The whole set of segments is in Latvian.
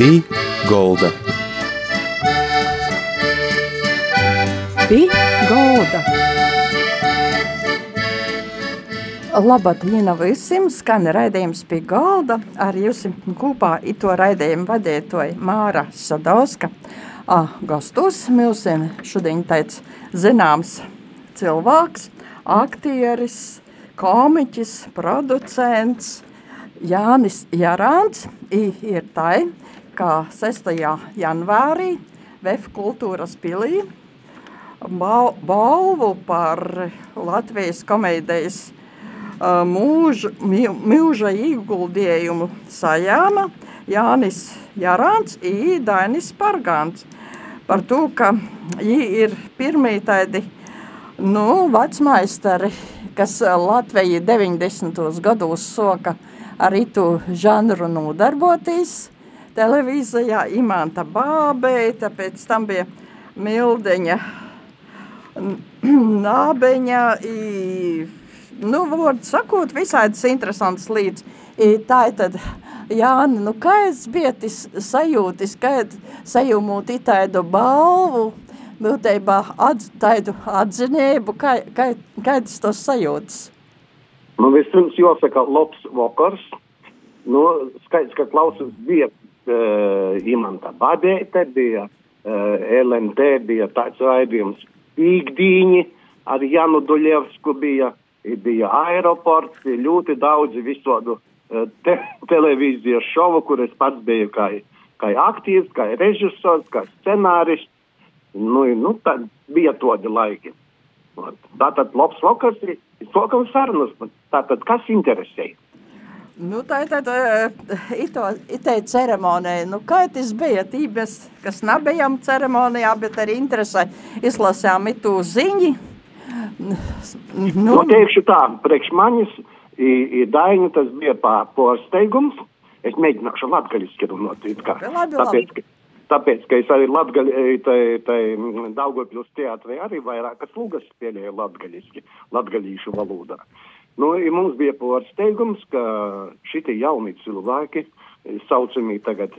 Pī Golda. Pī Golda. Labdien visiem! Skan raidījums pie galda. Ar jums kopā ito raidījumu vadītoja Māra Sadauska. Ah, gastos mums šodien tāds zināms cilvēks, aktieris, komiķis, producents Jānis Jarāns. Ir tai, kā 6. janvārī VF kultūras pilī balvu par Latvijas komēdijas mūža, mūža ieguldījumu sajāma Jānis Jarāns un Dainis Pargāns. Par to, ka viņi ir pirmie tādi nu, vecmaistari, kas Latviju 90. gados soka arī tu žanru nodarboties televīzijā, Imanta Bābeita, pēc tam bija Mildeņa Nābeņa, i, nu, vārdu sakot, visādas interesantas līdz. I, tā ir tad, Jāni, nu, kā es bietis sajūtis, kā sajūmūt itāidu balvu, būtībā atz, tādu atzinību, kā, kā, kā tas tos sajūtas? Nu, vispirms jāsaka labs vakars. Nu, skaidrs, ka klausās bija Imanta Badēte, bija uh, LNT, bija tāds raidījums Pīkdīņi, ar Janu Duļevsku bija, bija aeroports, bija ļoti daudzi visādu uh, te, televīzijas šovu, kur es pats biju kā, kā aktīvs, kā režisors, kā scenārists. Nu, nu, tā bija tādi laiki. Tātad labs vakars sākam sarunas. Tātad kas interesē? Nu, tā ir tāda itē ceremonija. Nu, kā tas bija? Tības, kas nebijām ceremonijā, bet arī interesē izlasījām itu ziņi. Nu, nu teikšu tā, priekš manis i, i Daini tas bija pārsteigums. Es mēģināšu latgaļiski runāt. Labi, tāpēc, ka, tāpēc, ka es arī latgaļi, tai, tai Daugavpils teatrī arī vairākas lūgas spēlēju latgaļiski, latgaļīšu valodā. Nu, mums bija pārsteigums, ka šitie jauni cilvēki, saucamie tagad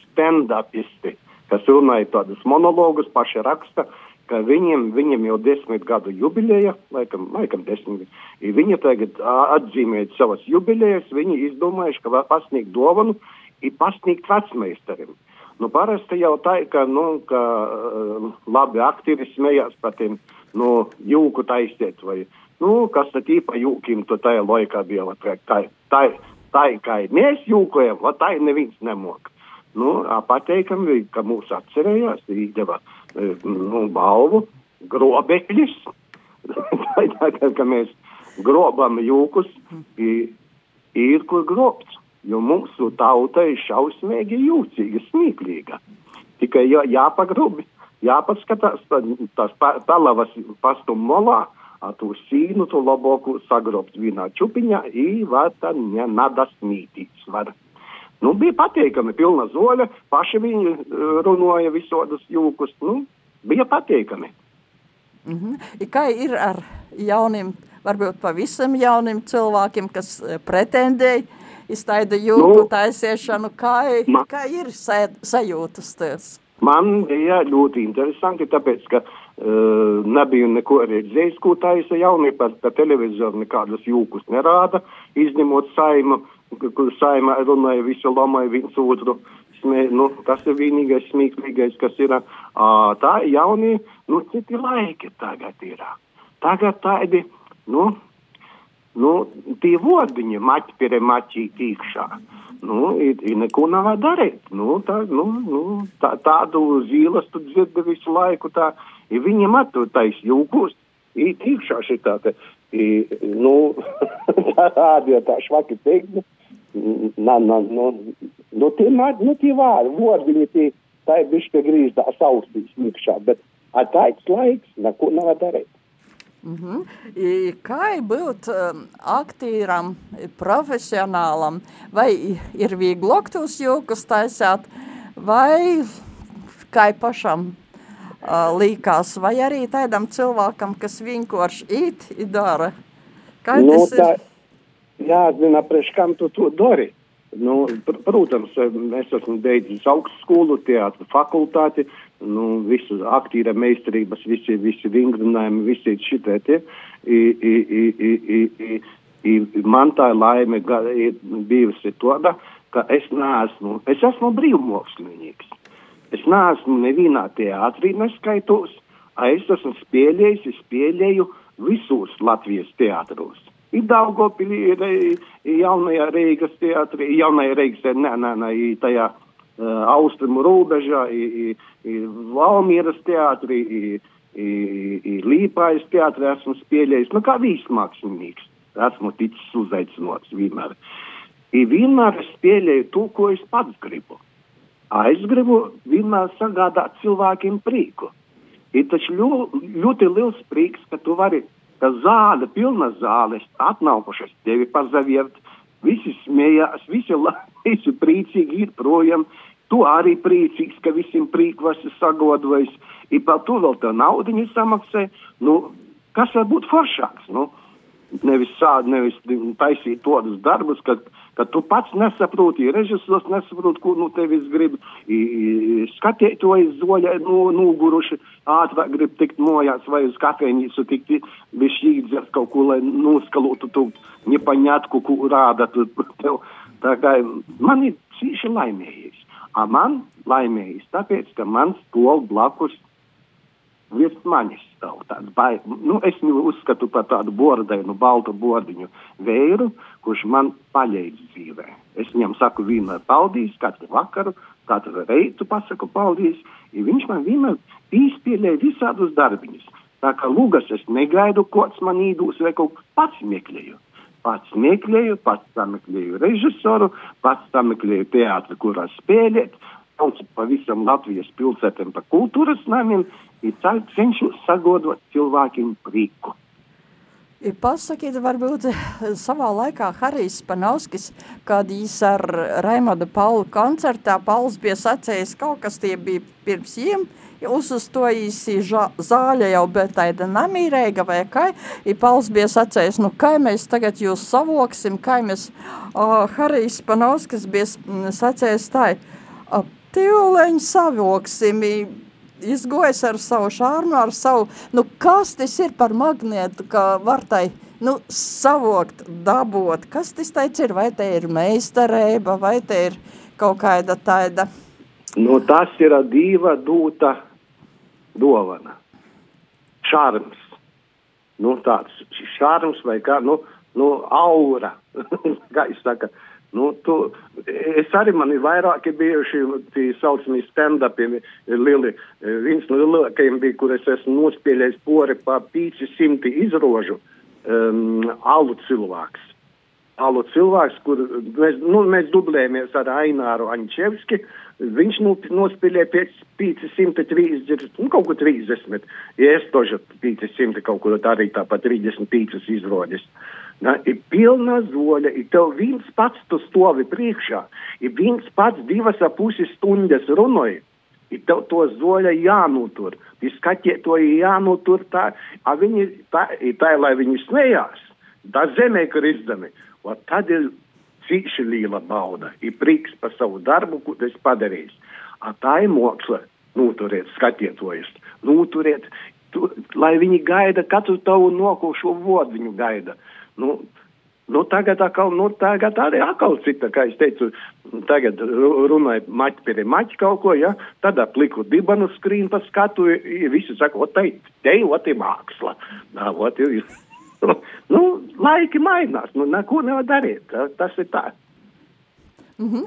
stand-upisti, kas runāja tādus monologus, paši raksta, ka viņiem, viņiem jau desmit gadu jubileja, laikam, laikam desmit, viņi tagad atzīmēt savas jubilejas, viņi izdomājuši, ka var pasniegt dovanu ir pasniegt vecmeistarim. Nu, parasti jau tā, ka, nu, ka uh, labi aktieri smējās par tiem, nu, jūku taisiet vai, nu, kas tad īpa jūkim to tajā laikā bija, tā, tā, tā, tā kā mēs jūkojam, va tā neviens nemok. Nu, pateikam, ka mūs atcerējās, iedeva, nu, balvu, grobekļus, tā, ka mēs grobam jūkus, ir kur grobts jo mūsu tauta ir šausmīgi jūtīga, smieklīga. Tikai jā, jāpagrubi, jāpaskatās, tās pelavas pastum molā, a tu sīnu tu labāku sagrobt vienā čupiņā, i var tā nada smītīts. Var. Nu, bija pateikami, pilna zoļa, paši viņi runāja visādus jūkus, nu, bija pateikami. Mm -hmm. Kā ir ar jauniem, varbūt pavisam jauniem cilvēkiem, kas pretendēja iztaida jūtu nu, taisiešanu, kā, man, kā ir sajūtas tās? Man bija ļoti interesanti, tāpēc, ka uh, nebiju neko redzējis, ko taisa jaunie par, par televizoru, nekādus jūkus nerāda, izņemot saimu, kur saima runāja visu lamai viens otru. Smē, nu, tas ir vienīgais smieklīgais, kas ir. Uh, tā jaunie, nu, citi laiki tagad ir. Tagad tādi, nu, nu, tie vārdiņi maķi pie maķīt iekšā. Nu, ir, ir neko nav darīt. Nu, tā, nu, nu, tā, tādu zīles tu dzirdi visu laiku. Tā, ja viņiem atūtais jūkos, ir iekšā šitā, te, i, nu, tādi, tā švaki teikt, na, na, nu, nu, tie, nu, tie vārdi, vārdiņi, tie, tā ir bišķi grīz tā saustīs iekšā, bet tāds laiks, neko nav darīt. -hmm. I, kā būt um, aktīram, profesionālam, vai ir vieglāk tos jokus taisāt, vai kā pašam uh, līkās, vai arī tādam cilvēkam, kas vienkārši īt i dara? Kā nu, tas ir? Tā, jāzina, priekš kam tu to dari. Nu, pr protams, es esmu beidzis augstskolu, teātris fakultāti, nu, visu aktīra meistarības, visi, visi vingrinājumi, visi šitie tie. I, i, i, i, i, i, i man tā laime ir bijusi tāda, ka es neesmu, es esmu brīvmokslinieks. Es neesmu nevienā teātrī neskaitos, es esmu spēlējis, es spēlēju visos Latvijas teātros. Ir Daugopilī, ir jaunajā Reigas teātrī, jaunajā Reigas, nē, nē, nē, tajā austrumu robežā, ir, ir Valmieras teātrī, ir, ir Līpājas teātrī esmu spēlējis, nu kā vīsmākslinieks, esmu ticis uzaicinots vienmēr. I vienmēr es spēlēju to, ko es pats gribu. A, es gribu vienmēr sagādāt cilvēkiem prieku. Ir taču ļoti liels prieks, ka tu vari ka zāle, pilna zāle, atnākušas tevi pazaviert, visi smējās, visi, visi priecīgi ir projām, tu arī priecīgs, ka visiem prīkvas sagodvais, ir par to vēl tā naudiņa samaksē, nu, kas var būt foršāks, nu, nevis sād, nevis taisīt tādus darbus, kad ka tu pats nesaproti, režisors nesaprot, ko nu tevis grib, skatītojas zoļa nu, noguruši, ātrāk grib tikt mojās vai uz kafejnīcu tikt, bez šī dzert kaut ko, lai noskalotu tu nepaņatku, ko rāda tu tev. Tā kā man ir cīši laimējis. A man laimējis, tāpēc, ka man stol blakus virs manis stāv tāds baigi. Nu, es viņu uzskatu par tādu bordainu, baltu bordiņu vēru, kurš man paļēdz dzīvē. Es viņam saku vienmēr paldies, katru vakaru, katru reitu pasaku paldies, ja viņš man vienmēr izpēlē visādus darbiņus. Tā kā lūgas es negaidu, kods man īdūs vai kaut pats meklēju. Pats meklēju, pats sameklēju režisoru, pats sameklēju teātri, kurā spēlēt, sauc pavisam Latvijas pilsētiem pa kultūras namiem, ir cenšos sagodot cilvēkiem prieku. Pasakiet, varbūt savā laikā Harijs Panauskis, kad viņš ar Raimondu Paulu koncertā, Pauls bija sacējis kaut kas tie bija pirms jiem, uzstojis zāļa jau, bet tāda namīrēga vai kā, ja Pauls bija sacējis, nu kā mēs tagad jūs savoksim, kā mēs, uh, Harijs Panauskis bija sacējis tā, uh, Tīleņi savoksim, izgojas ar savu šārnu, ar savu, nu kas tas ir par magnietu, ka var tai, nu, savokt, dabot, kas tas teic ir, vai te ir meistarēba, vai te ir kaut kāda tāda? Nu, tas ir diva dūta dovana. Šārms. Nu, tāds šārms vai kā, nu, nu aura, kā es saka, Nu, tu, es arī man ir vairāki bijuši tie saucamie stand-upi, lieli, viens no lielākajiem bija, kur es esmu nospēlējis pori pa 500 izrožu um, alu cilvēks. Alu cilvēks, kur mēs, nu, mēs dublējamies ar Aināru Ančevski, viņš nu, nospēlēja pēc 530, nu, kaut ko 30, ja es tožu 500 kaut ko arī tāpat 35 izroģis. Uh, Na, ir pilna zoļa, ir tev viens pats tu stovi priekšā, ir viens pats divas ap pusi stundas runāja. Ir tev to zoļa jānotur, ir skatītoji jānotur tā, a viņi tā, tā, lai viņi smējās, tā zemē, kur izdami. O tad ir cīši liela bauda, ir prieks par savu darbu, ko es padarīju. A tā ir māksla, noturiet skatītojus, noturiet, tu, lai viņi gaida katru tavu nokošo vodu, viņu gaida. Nu, Nu, tagad, akal, nu, tagad arī atkal cita, kā es teicu, tagad runāja maķi pie maķi kaut ko, ja, tad apliku dibanu skrīn pa skatu, visi saka, o, te, te, o, te māksla. Nā, o, te, nu, laiki mainās, nu, neko nevar darīt, tas ir tā. Mm -hmm.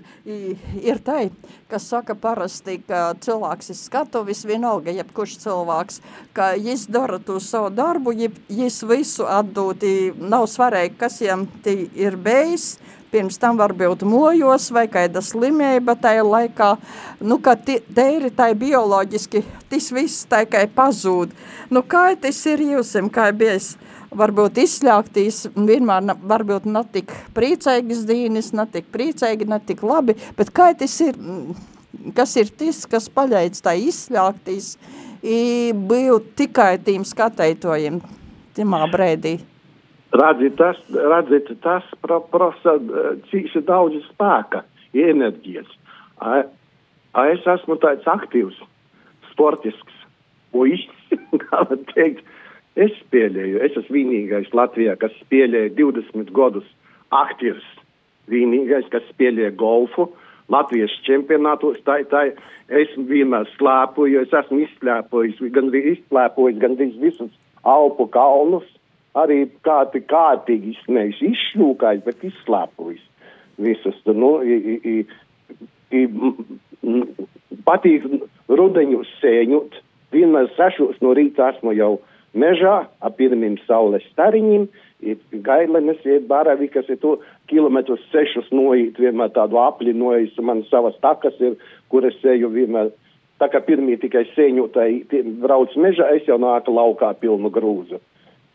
Ir tā, kas saka parasti, ka cilvēks ir skatuvis vienalga, jebkurš cilvēks, ka viņš dara to savu darbu, viņš visu atdūti, nav svarīgi, kas jam ir bijis, pirms tam varbūt mojos vai kāda slimība tajā laikā, nu, ka ir tā bioloģiski, tas viss tā kā pazūd. Nu, kā tas ir jūsim, kā bijis? Varbūt izsļāktīs, vienmēr varbūt nav tik priecīgas dīnis, nav tik priecīgi, nav tik labi, bet kā tas ir, kas ir tas, kas paļaic tā izsļāktīs, bija tikai tīm skatētojiem timā brēdī? Redzit, tas, redzit, tas pra, prasa cīši daudz spēka, enerģijas. A, a es esmu tāds aktīvs, sportisks, puisis, kā teikt. Es spēlēju, es esmu vienīgais Latvijā, kas spēlēja 20 gadus aktīvs. Vienīgais, kas spēlēja golfu, Latvijas čempionātos, tā, tā esmu vienmēr slēpoju, es esmu izslēpojis, gandrīz izslēpojis gandrīz visus Alpu kalnus arī kādi kārtīgi nevis izšļūkājis, bet izslēpojis visus. Nu, i, i, i, patīk rudeņus sēņot. Vienmēr sešos no rīta esmu jau mežā ap pirmiem saules stariņiem. Gaidlenes ir baravi, kas ir to kilometrus sešus noīt, vienmēr tādu apli noīs, man savas takas ir, kur es eju vienmēr. Tā kā pirmie tikai sēņotāji brauc mežā, es jau nāku laukā pilnu grūzu.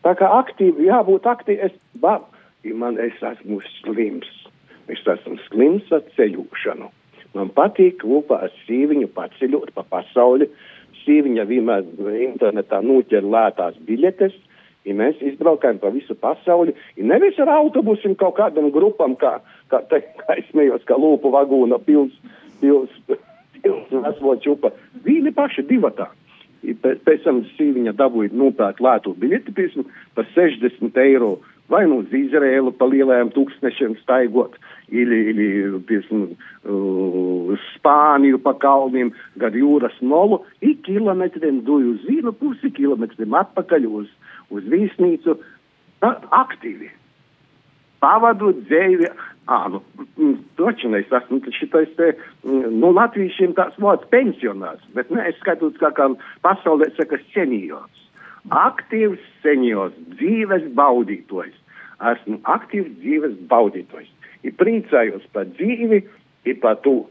Tā kā aktīvi, jābūt aktīvi, es, ba, man, es esmu slims. Es esmu slims ar ceļošanu. Man patīk kopā ar sīviņu paceļot pa pasauli. Sīviņa vienmēr internetā noķer lētās biļetes, ja mēs izbraukājam pa visu pasauli. Ja nevis ar autobusiem kaut kādam grupam, kā, kā, te, kā es smējos, kā lūpu vagūna pils, pils, pils veslo čupa. Vīni paši divatā pēc tam sīviņa dabūja nopērkt lētu biļeti piesmu par 60 eiro. Vai nu uz Izraēlu pa lielajiem tūkstnešiem staigot, ili, ili piesmu, uh, Spāniju pa kalniem, gar jūras nolu, i kilometriem duju uz vienu pusi, kilometriem atpakaļ uz, uz Vīsnīcu. Tā, aktīvi. Pavadu dzēvi Ā, nu, toči es esmu šitais te, nu, latviešiem tāds vārds pensionārs, bet ne, es skatos, kā, kā pasaulē saka seniors. Aktīvs seniors, dzīves baudītojs. Esmu aktīvs dzīves baudītojs. Ir priecājos par dzīvi, ir par to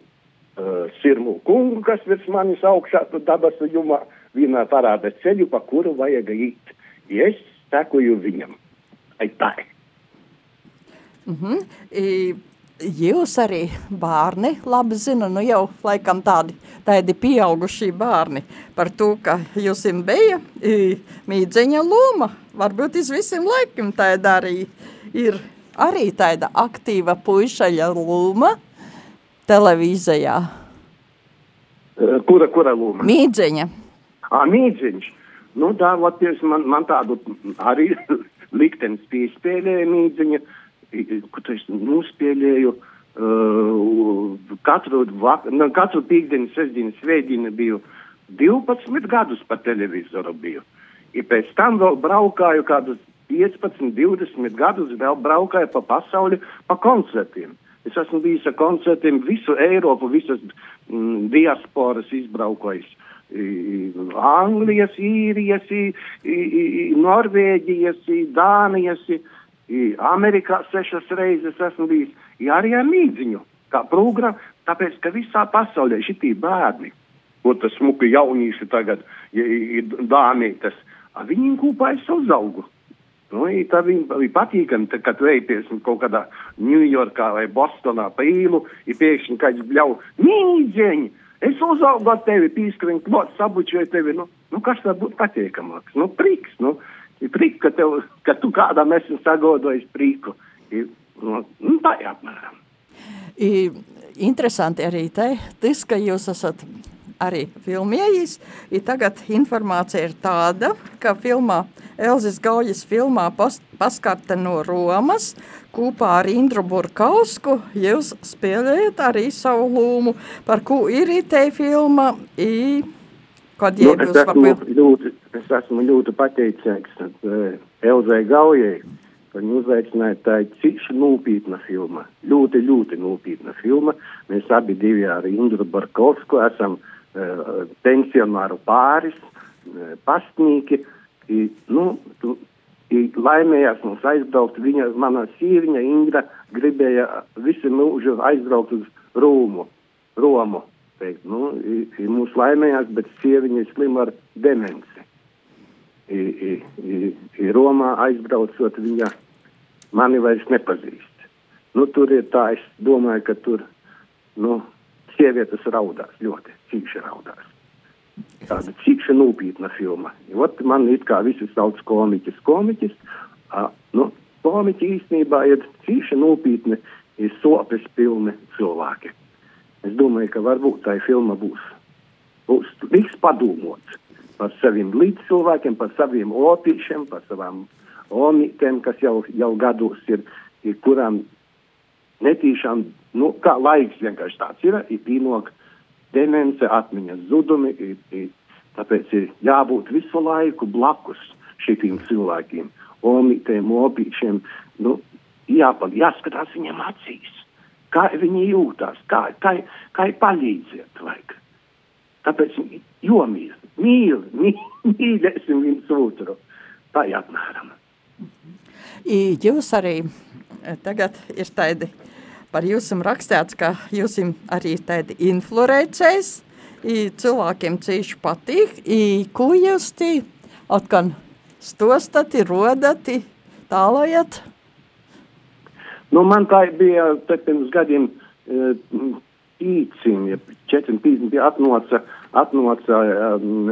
uh, sirmu kungu, kas virs manis augšā, dabasu jumā, vienā parāda ceļu, pa kuru vajag īt. Ja es sekoju viņam. Ai tā. Mm -hmm. I, jūs arī bērni labi zina, nu jau laikam tādi, tādi pieaugušie bērni par to, ka jūs bija i, mīdzeņa loma. Varbūt iz visiem laikiem tāda arī ir arī tāda aktīva puišaļa loma televīzijā. Kura, kura loma? Mīdzeņa. Ā, mīdzeņš. Nu, tā, Latvijas man, man tādu arī liktenis piespēlēja mīdzeņa. Kur es nospēlēju. Uh, katru, vak, nu, katru piekdienu, sestdienu, svētdienu biju 12 gadus pa televizoru biju. I pēc tam vēl braukāju kādus 15, 20 gadus, vēl braukāju pa pasauli pa koncertiem. Es esmu bijis ar koncertiem visu Eiropu, visas mm, diasporas izbraukojis. Anglijas, īrijas, Norvēģijas, Dānijas. I, Amerikā sešas reizes esmu bijis, ja arī ar mīdziņu, kā programma, tāpēc, ka visā pasaulē šitie bērni, ko tas smuki jaunīši tagad, ja, ja, dāmītas, viņiem kopā es uzaugu. Nu, tā viņa bija patīkami, kad veities kaut kādā Ņujorkā vai Bostonā pa īlu, ir pēkšņi kāds bļau, mīdziņi, es uzaugu ar tevi, pīskriņ, klot, sabučoju tevi, nu, nu kas tā būtu patīkamāks, nu, prieks, nu, ir prīk, ka, tev, ka tu kādam esi sagodojis prīku. Ir, nu, nu, tā ir apmēram. I, interesanti arī te, tas, ka jūs esat arī filmējis, ir tagad informācija ir tāda, ka filmā, Elzis Gaujas filmā paskarte no Romas, kopā ar Indru Burkausku, jūs spēlējat arī savu lūmu, par ko ir te filma, i, kad nu, es, esmu ļoti, es esmu ļoti pateicīgs uh, Elzai Gaujai, ka viņa uzaicināja tā ir cīši nopietna filma. Ļoti, ļoti nopietna filma. Mēs abi divi ar Indru Barkovsku esam uh, pensionāru pāris, uh, pastnīki. I, nu, tu, i, laimējās mums aizbraukt. Viņa, mana sīviņa Indra gribēja visu mūžu aizbraukt uz Rūmu, Romu teikt, nu, mūsu laimējās, bet sieviņa ir slima ar demenci. I, i, i, i Romā aizbraucot, viņa mani vairs nepazīst. Nu, tur ir tā, es domāju, ka tur, nu, sievietes raudās, ļoti cīkši raudās. Tāda cīkša nopietna filma. Ot, man it kā visi sauc komiķis, komiķis, a, nu, komiķi īstenībā ir cīši nopietni, ir sopes pilni cilvēki. Es domāju, ka varbūt tā filma būs, būs viss padomāts par saviem līdzcilvēkiem, par saviem opīšiem, par savām omītēm, kas jau, jau gados ir, ir kurām netīšām, nu, kā laiks vienkārši tāds ir, ir pīnok demence, atmiņas zudumi, ir, ir, tāpēc ir jābūt visu laiku blakus šitiem cilvēkiem, omītēm, opīšiem, nu, jāpal, jāskatās viņam acīs kā viņi jūtas, kā, kā, kā palīdziet. Vajag. Tāpēc jomīl, mīl, mīl, mīlēsim viens otru. Tā jāapmēram. Jūs arī tagad ir tādi, par jūsim rakstāts, ka jūsim arī tādi influencējs, cilvēkiem cīši patīk, i, ko jūs tī atkan stostati, rodati, tālojat? Nu, man tā bija pirms gadiem pīcim, ja 450 bija atnoca, atnoca um,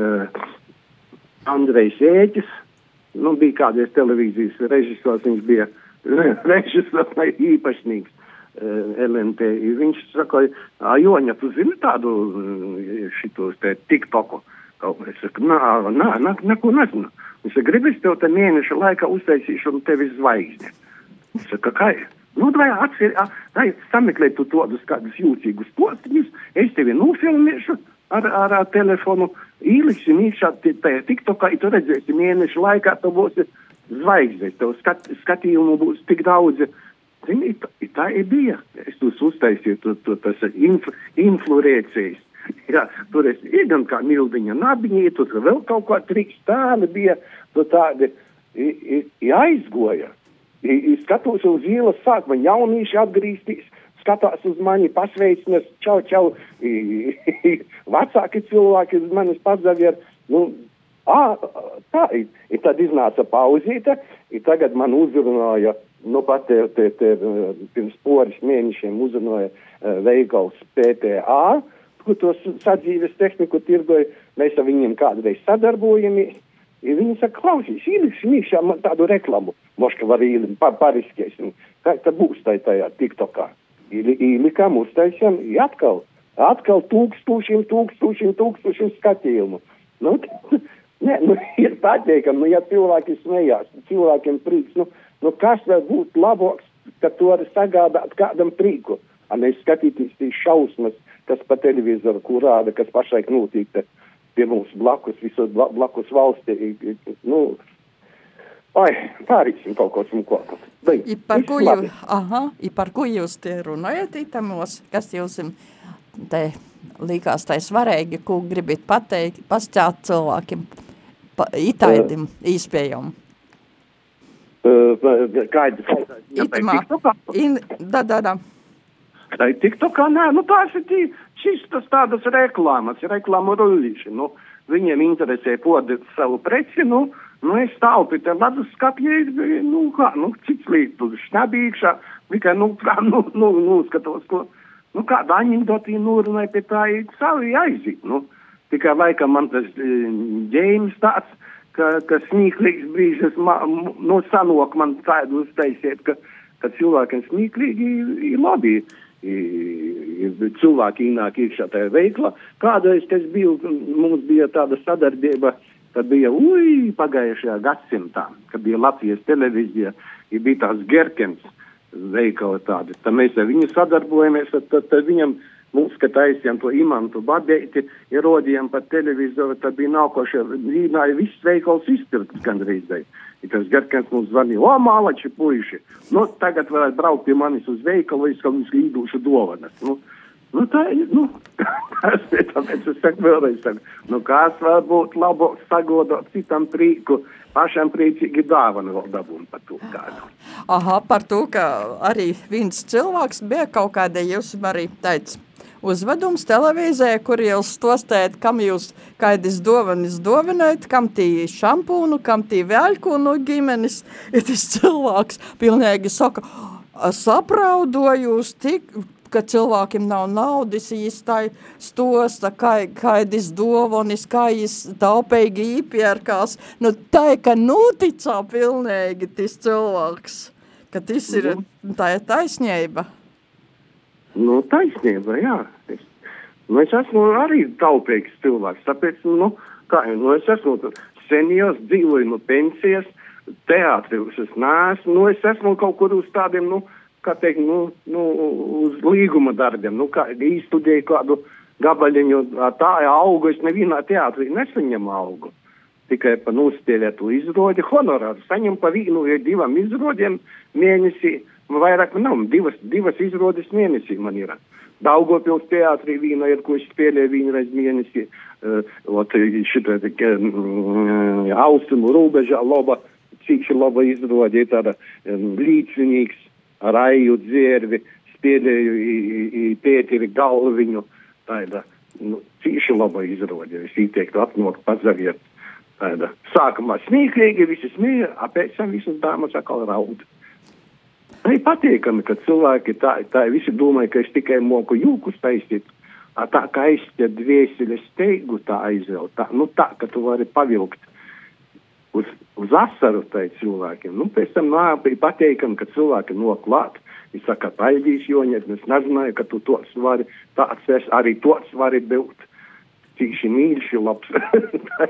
Andrejs Ēķis, nu, bija kādreiz televīzijas režisors, viņš bija režisors vai īpašnieks LNT. Viņš saka, Joņa, tu zini tādu šitos te tiktoku? Es saku, nā, nā, nā, neko nezinu. Viņš saka, gribas tev te mēneša laikā uztaisīšu un tevi zvaigzni. Es saku, kā? Nu, vai atcer, vai sameklēt tu tādus kādus jūtīgus postiņus, es tevi nofilmēšu ar, ar, ar telefonu, ieliksim īšā tajā tiktokā, tu redzēsi mēnešu laikā, tu būsi zvaigznes, tev skat, skatījumu būs tik daudz. Zini, tā, tā ir bija. Es tos uztaisīju, tu, tu, tas inf, influēcijas. Jā, tur es iegam kā mildiņa nabiņī, tur vēl kaut kā trīs tāli bija, tu tādi, i, i, i aizgoja. I, skatos uz ielas, sāk man jaunieši atgriezties, skatās uz mani, pasveicinās, čau, čau. I, i, vecāki cilvēki uz manis pazavier. Nu, à, tā ir. Tad iznāca pauzīte, tagad man uzrunāja, nu pat te, te, te, pirms poris mēnešiem uzrunāja uh, veikals PTA, kur tos sadzīves tehniku tirgoja. Mēs ar viņiem kādreiz sadarbojamies. Ja viņi saka, klausies, ieliksim iekšā tādu reklamu, moška var ielikt, pa, pariskēsim, kā tad būs tai tajā tiktokā. Ielikām, uztaisījām, atkal, atkal tūkstošiem, tūkstošiem, tūkstošiem skatījumu. Nu, ne, nu, ir pateikam, nu, ja cilvēki smējās, cilvēkiem prīks, nu, nu kas var būt labāks, ka to var sagādāt kādam prīku, a nevis skatīties tīs šausmas, kas pa televizoru, kur rāda, kas pašlaik notiek. Pie mums blakus, visos blakus valstī. Nu, Ai, pārīsim kaut ko smuko. I par, ko jū, aha, I par ko jūs te runājat itamos, kas jums te likās tai svarīgi, ko gribit pateikt, pascāt cilvēkiem, pa, itaidim, uh, īspējam? In, da, da, da. Tai TikTokā, nē, nu tās ir čistas tādas reklāmas, reklāmu rullīši. Nu, viņiem interesē podēt savu preci, nu, nu es taupi te ledus skapjē, nu, kā, nu, cits līdz šnabīkšā, tikai, nu, tā, nu, nu, nu, skatos, ko, nu, kā daņindotī nūrunai pie tā ir savi aiziet, nu. Tikai laikam man tas ģēmis tāds, ka, ka smīklīgs brīžas, ma, nu, sanok man tādu uztaisiet, ka, ka cilvēkiem smīklīgi ir labi cilvēki ienāk iekšā tajā veiklā. Kādreiz tas bija, mums bija tāda sadarbība, kad bija ui, pagājušajā gadsimtā, kad bija Latvijas televīzija, ja bija tās Gerkens veikali tādi. Tad mēs ar viņu sadarbojamies, tad, tad, tad viņam mums, kad taisījām to imantu badēti, ierodījām pa televizoru, tad bija nākošie, vīnāja viss veikals izpirkts gandrīz. Ja tas Gerkens mums zvanīja, o, mālači puiši, nu, tagad varētu braukt pie manis uz veikalu, es kaut kādas īdušu dovanas. Nu, nu, tā ir, nu, tas ir, tāpēc es saku vēlreiz, saku, nu, kāds var būt labāk sagodot citam prīku, pašam priecīgi dāvanu vēl dabūn par to kādu. Aha, par to, ka arī viens cilvēks bija kaut kāda, jūs arī teica, uzvedums televīzē, kur jūs stostējat, kam jūs kādas dovanas dovanājat, kam tī šampūnu, kam tī vēļku no ģimenes. Ir tas cilvēks pilnīgi saka, sapraudojos tik, ka cilvēkiem nav naudas īstai stosta, kā, kādas dovanas, kā jis taupīgi īpierkās. Nu, tā, ka noticā pilnīgi tas cilvēks. ka tas ir, tā ir taisnība. Nu, taisnība, jā. Es, nu, es esmu arī taupīgs cilvēks, tāpēc, nu, kā, nu, es esmu seniors, dzīvoju no pensijas, teātris es neesmu, nu, es esmu kaut kur uz tādiem, nu, kā teikt, nu, nu uz līguma darbiem, nu, kā īstudēju kādu gabaliņu, tā augu, es nevienā teātrī nesaņemu augu. Tikai pa nospēlētu izrodi honorāru. Saņem pa vienu vai divam izrodiem mēnesī, vairāk nav, divas, divas izrodes mēnesī man ir. Daugopils teātrī vīna ir, ko es spēlēju vienreiz mēnesī. Uh, ot, šita, uh, austrumu rūbežā loba, cik laba izrode, tāda um, līdzinīgs ar aiju dzērvi, spēlēju Pēteri Galviņu, tāda, nu, cīši laba izrode, es ieteiktu atnot pazaviet. Tāda. Sākumā smieklīgi, visi smieja, apēc tam visas dāmas atkal raud. Man ir patīkami, ka cilvēki tā, tā visi domāja, ka es tikai moku jūkus taisīt. Tā kā aizķer dvēseles steigu tā aizvēl, tā, nu tā, ka tu vari pavilkt uz, uz asaru tai cilvēkiem. Nu, pēc tam nā, bija patīkami, ka cilvēki noklāt. Viņš saka, paļģīs joņiet, es nezināju, ka tu tos vari, tāds es arī tos vari būt. Cīši mīļši labs.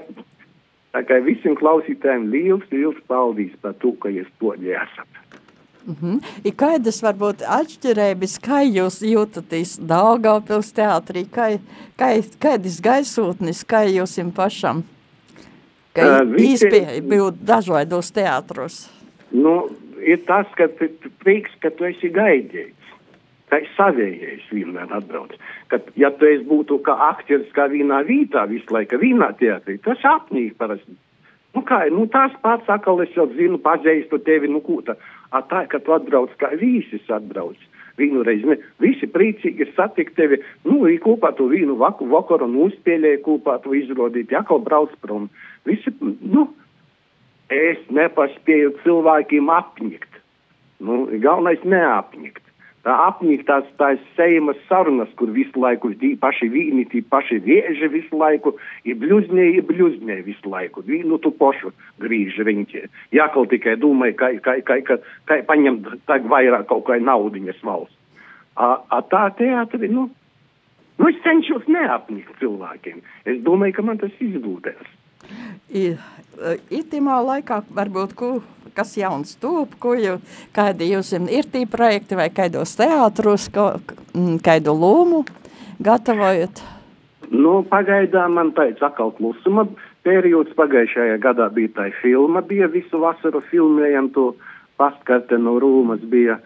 tā kā visiem klausītājiem liels, liels paldies par to, ka jūs to esat. Mm -hmm. Ir kādas varbūt atšķirības, kā jūs jūtaties Daugavpils teātrī, kā, kā, kādas gaisotnes, kā jūs jums pašam? Ka uh, īspēja būt dažādos teātros. Nu, ir tas, ka prieks, ka tu esi gaidījis. Tā ir savējais vienmēr atbrauc. Kad, ja tu esi būtu kā aktieris, kā vienā vītā visu laiku, vienā teātrī, tas apnīk parasti. Nu kā, nu tās pats atkal es jau zinu, pazīstu tevi, nu kūta. A tā, ka tu atbrauc kā vīsis atbrauc. Vienu reizi, ne, visi priecīgi satikt tevi, nu, ir kopā tu vienu vaku, vakaru un uzspēlēji kopā tu izrodīt, jākal brauc prom. Visi, nu, es nepaspēju cilvēkiem apņikt. Nu, galvenais neapņikt. Apņīt tās, tās seimas sarunas, kur visu laiku paši vīni, tī paši vieži visu laiku, ir bļuznē, ir bļuznē visu laiku. Vīnu tu pošu grīž riņķi. Jākal tikai domāja, ka, ka, ka, ka, ka paņemt tā vairāk kaut kā naudiņas valsts. A, a tā teātri, nu, nu es cenšos neapņīt cilvēkiem. Es domāju, ka man tas izdūdēs. Itimā laikā varbūt, ko, kas jauns tūp, ko jau, kādi jūs ir tī projekti vai kādos teātrus, kādu lūmu gatavojat? Nu, pagaidām man teica atkal klusuma periods, pagājušajā gadā bija tā filma, bija visu vasaru filmējam to. Pastkarte no Rūmas bija,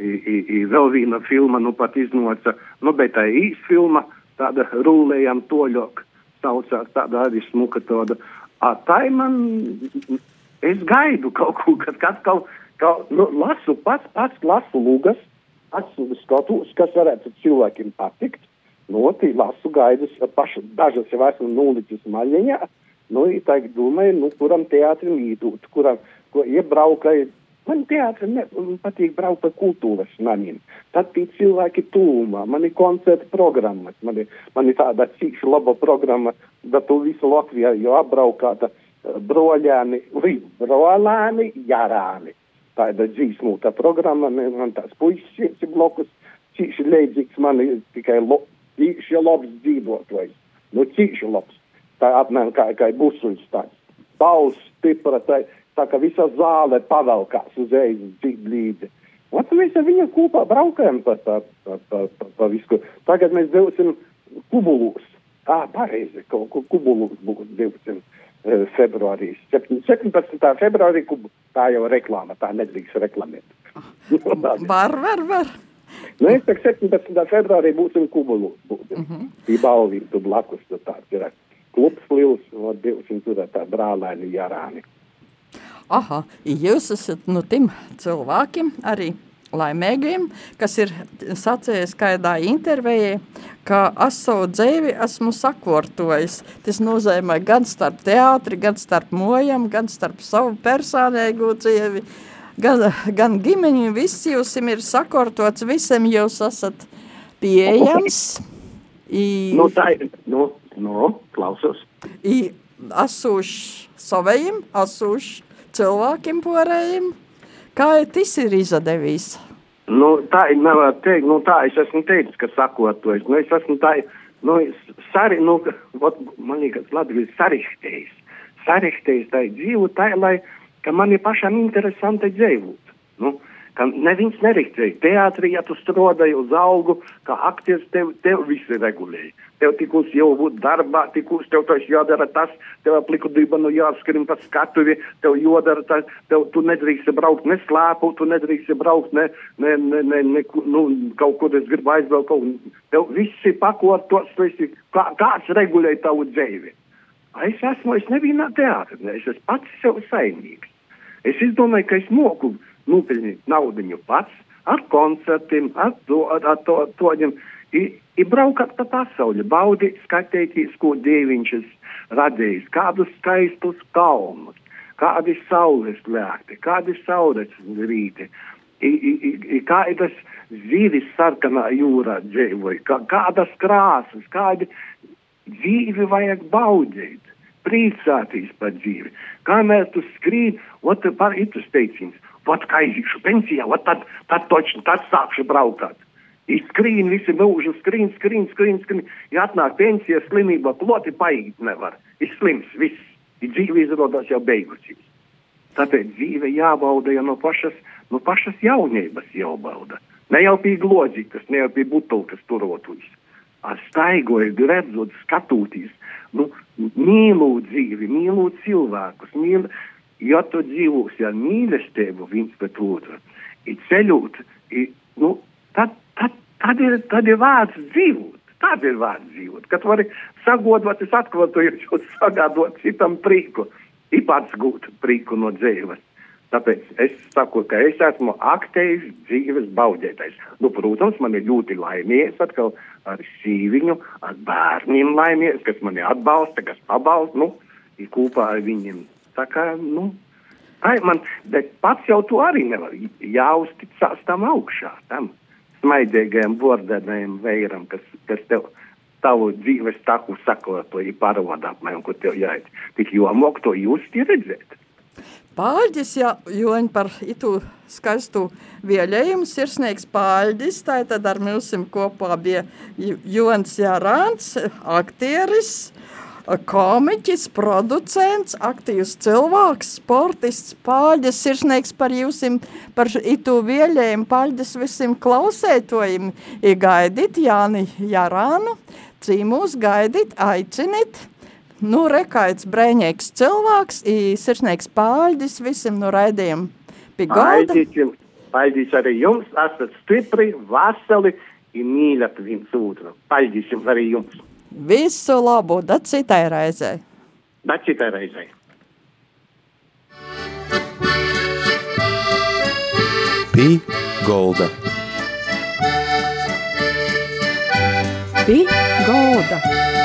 i, i, i vēl viena filma, nu pat iznoca, nu, bet tā īs filma, tāda rūlējam toļok, saucās tāda arī smuka tāda, tā ir man, es gaidu kaut ko, kad atkal, kaut, nu, lasu pats, pats lasu lugas, pats skatos, kas varētu cilvēkiem patikt. Nu, tī lasu gaidus, pašu, dažas jau esmu nulicis maļiņā, nu, tā domāju, nu, kuram teātrim īdūt, kuram, ko iebraukai, man teātri ne, man patīk braukt pa kultūras namiem. Tad tie cilvēki tūmā, man ir koncerta programmas, man ir, man ir tāda cīkša laba programma, bet tu visu Latvijā jau apbraukāta uh, broļēni, vai brolēni, jarāni. Tā ir dzīsmū tā programma, man tās puisis ir blokus, cīkši leidzīgs, man ir tikai lo, cīkši labs dzīvotājs. Nu, cīkši labs. Tā apmēram kā, kā busuļs tāds. Balss stipra, tā, tā ka visa zāle pavelkās uzreiz līdzi. Un mēs ar viņu kopā braukājam pa, pa, pa, pa, pa, pa visu. Tagad mēs dosim kubulūs. Ā, pareizi, kaut ko kubulūs būs 12 e, februārī. 17. februārī kubu. Tā jau reklāma, tā nedrīkst reklamēt. var, var, var. Nu, es teiktu, 17. februārī būsim kubulūs. Būsim. Uh -huh. Tī balvīgi tu blakus, tu tāds ir klubs liels, no 200 tur tā brālēni jarāni. Aha, jūs esat no tiem cilvēkiem arī laimīgiem, kas ir sacījis kādā intervijā, ka es savu dzīvi esmu sakortojis. Tas nozīmē gan starp teātri, gan starp mojam, gan starp savu personīgo dzīvi, gan, gan ģimeņi, viss jūs ir sakortots, visam jūs esat pieejams. I, nu, tā ir, nu, nu, klausos. I, esūši savējiem, esūši cilvēkiem porējiem, Kā tas ir izdevies? Nu, tā ir nevar teikt, nu tā es esmu teicis, ka sakotojas. Nu, es esmu tā, nu, sari, nu, ot, man liekas, Latvijas sarihtējis. Sarihtējis tā dzīvu tā, lai, ka man ir pašam interesanti dzīvot. Nu, ka neviens neriktēja. Teātrī, ja tu strādāji uz algu, kā aktieris, tev, tev visi regulēja. Tev tikus jau būt darbā, tikus tev tas jādara tas, tev apliku dibanu jāskrim pa skatuvi, tev jādara tas, tev tu nedrīkst braukt ne slēpu, tu nedrīkst braukt ne, ne, ne, ne, ne nu, kaut kur es gribu aizbraukt, kaut, tev visi pakotos, tu esi, kā, kāds regulē tavu dzīvi. Es esmu, es nevienā teātrī, es esmu pats sev saimnieks. Es izdomāju, ka es moku nopelnīt naudu pats ar koncertiem, ar to, ar, ar to, to, I, i braukat pa pasauli, baudīt, skatīties, ko dieviņš ir radījis, kādus skaistus kalnus, kādi saules lēkti, kādi saules rīti, I, i, i, kādas zīves sarkanā jūrā dzīvoja, kā, kādas krāsas, kādi dzīvi vajag baudīt, priecāties par dzīvi. Kamēr tu skrīni, ot par itus teicins, ot kā aizīšu pensijā, ot tad, tad točni, tad sākšu braukāt. Izskrīn visi mūžu, skrīn, skrīn, skrīn, skrīn. Ja atnāk pensija, slimība, ploti paiet nevar. Ir slims, viss. Ir dzīve izrādās jau beigusies. Tāpēc dzīve jābauda jau no pašas, no pašas jaunības jābauda. Ne jau pie glodzītas, ne jau pie butulkas turotujas. Ar staigojot, redzot, skatoties, nu, mīlot dzīvi, mīlot cilvēkus, mīl, ja tu dzīvosi ar mīlestību viens pret otru, ir ceļot, ir, nu, tad tad, tad, ir, tad ir vārds dzīvot. Tad ir vārds dzīvot, kad vari sagodot, es atkārtoju, sagādot citam prieku, ir pats gūt prieku no dzīves. Tāpēc es saku, ka es esmu aktīvs dzīves baudētājs. Nu, protams, man ir ļoti laimīgs atkal ar sīviņu, ar bērniem laimīgs, kas mani atbalsta, kas pabalsta, nu, ir kopā ar viņiem. Tā kā, nu, ai, man, bet pats jau to arī nevar jāuzticās tam augšā, tam smaidīgajam, bordainajam veiram, kas, kas tev tavu dzīves taku sakotoji paroda apmēram, kur tev jāiet. Tik jomok to jūs redzēt. Pāļģis, ja joņ par itu skaistu vielējumu, sirsnīgs pāļģis, tā tad ar milsim kopā bija Jons Jārāns, aktieris, komiķis, producents, aktīvs cilvēks, sportists, pāļģis, sirsnīgs par jūsim, par itu vieļiem, pāļģis visiem klausētojiem, i gaidīt Jāni Jarānu, cīmūs gaidīt, aicinīt, nu rekaits brēņīgs cilvēks, i sirsnīgs pāļģis visiem no raidījiem pie galda. Paldies arī jums, esat stipri, vasali, i mīļat viens otru. Paldies arī jums. Visu labu, da citai reizei. Da citai reizei. Pī golda. Pī golda.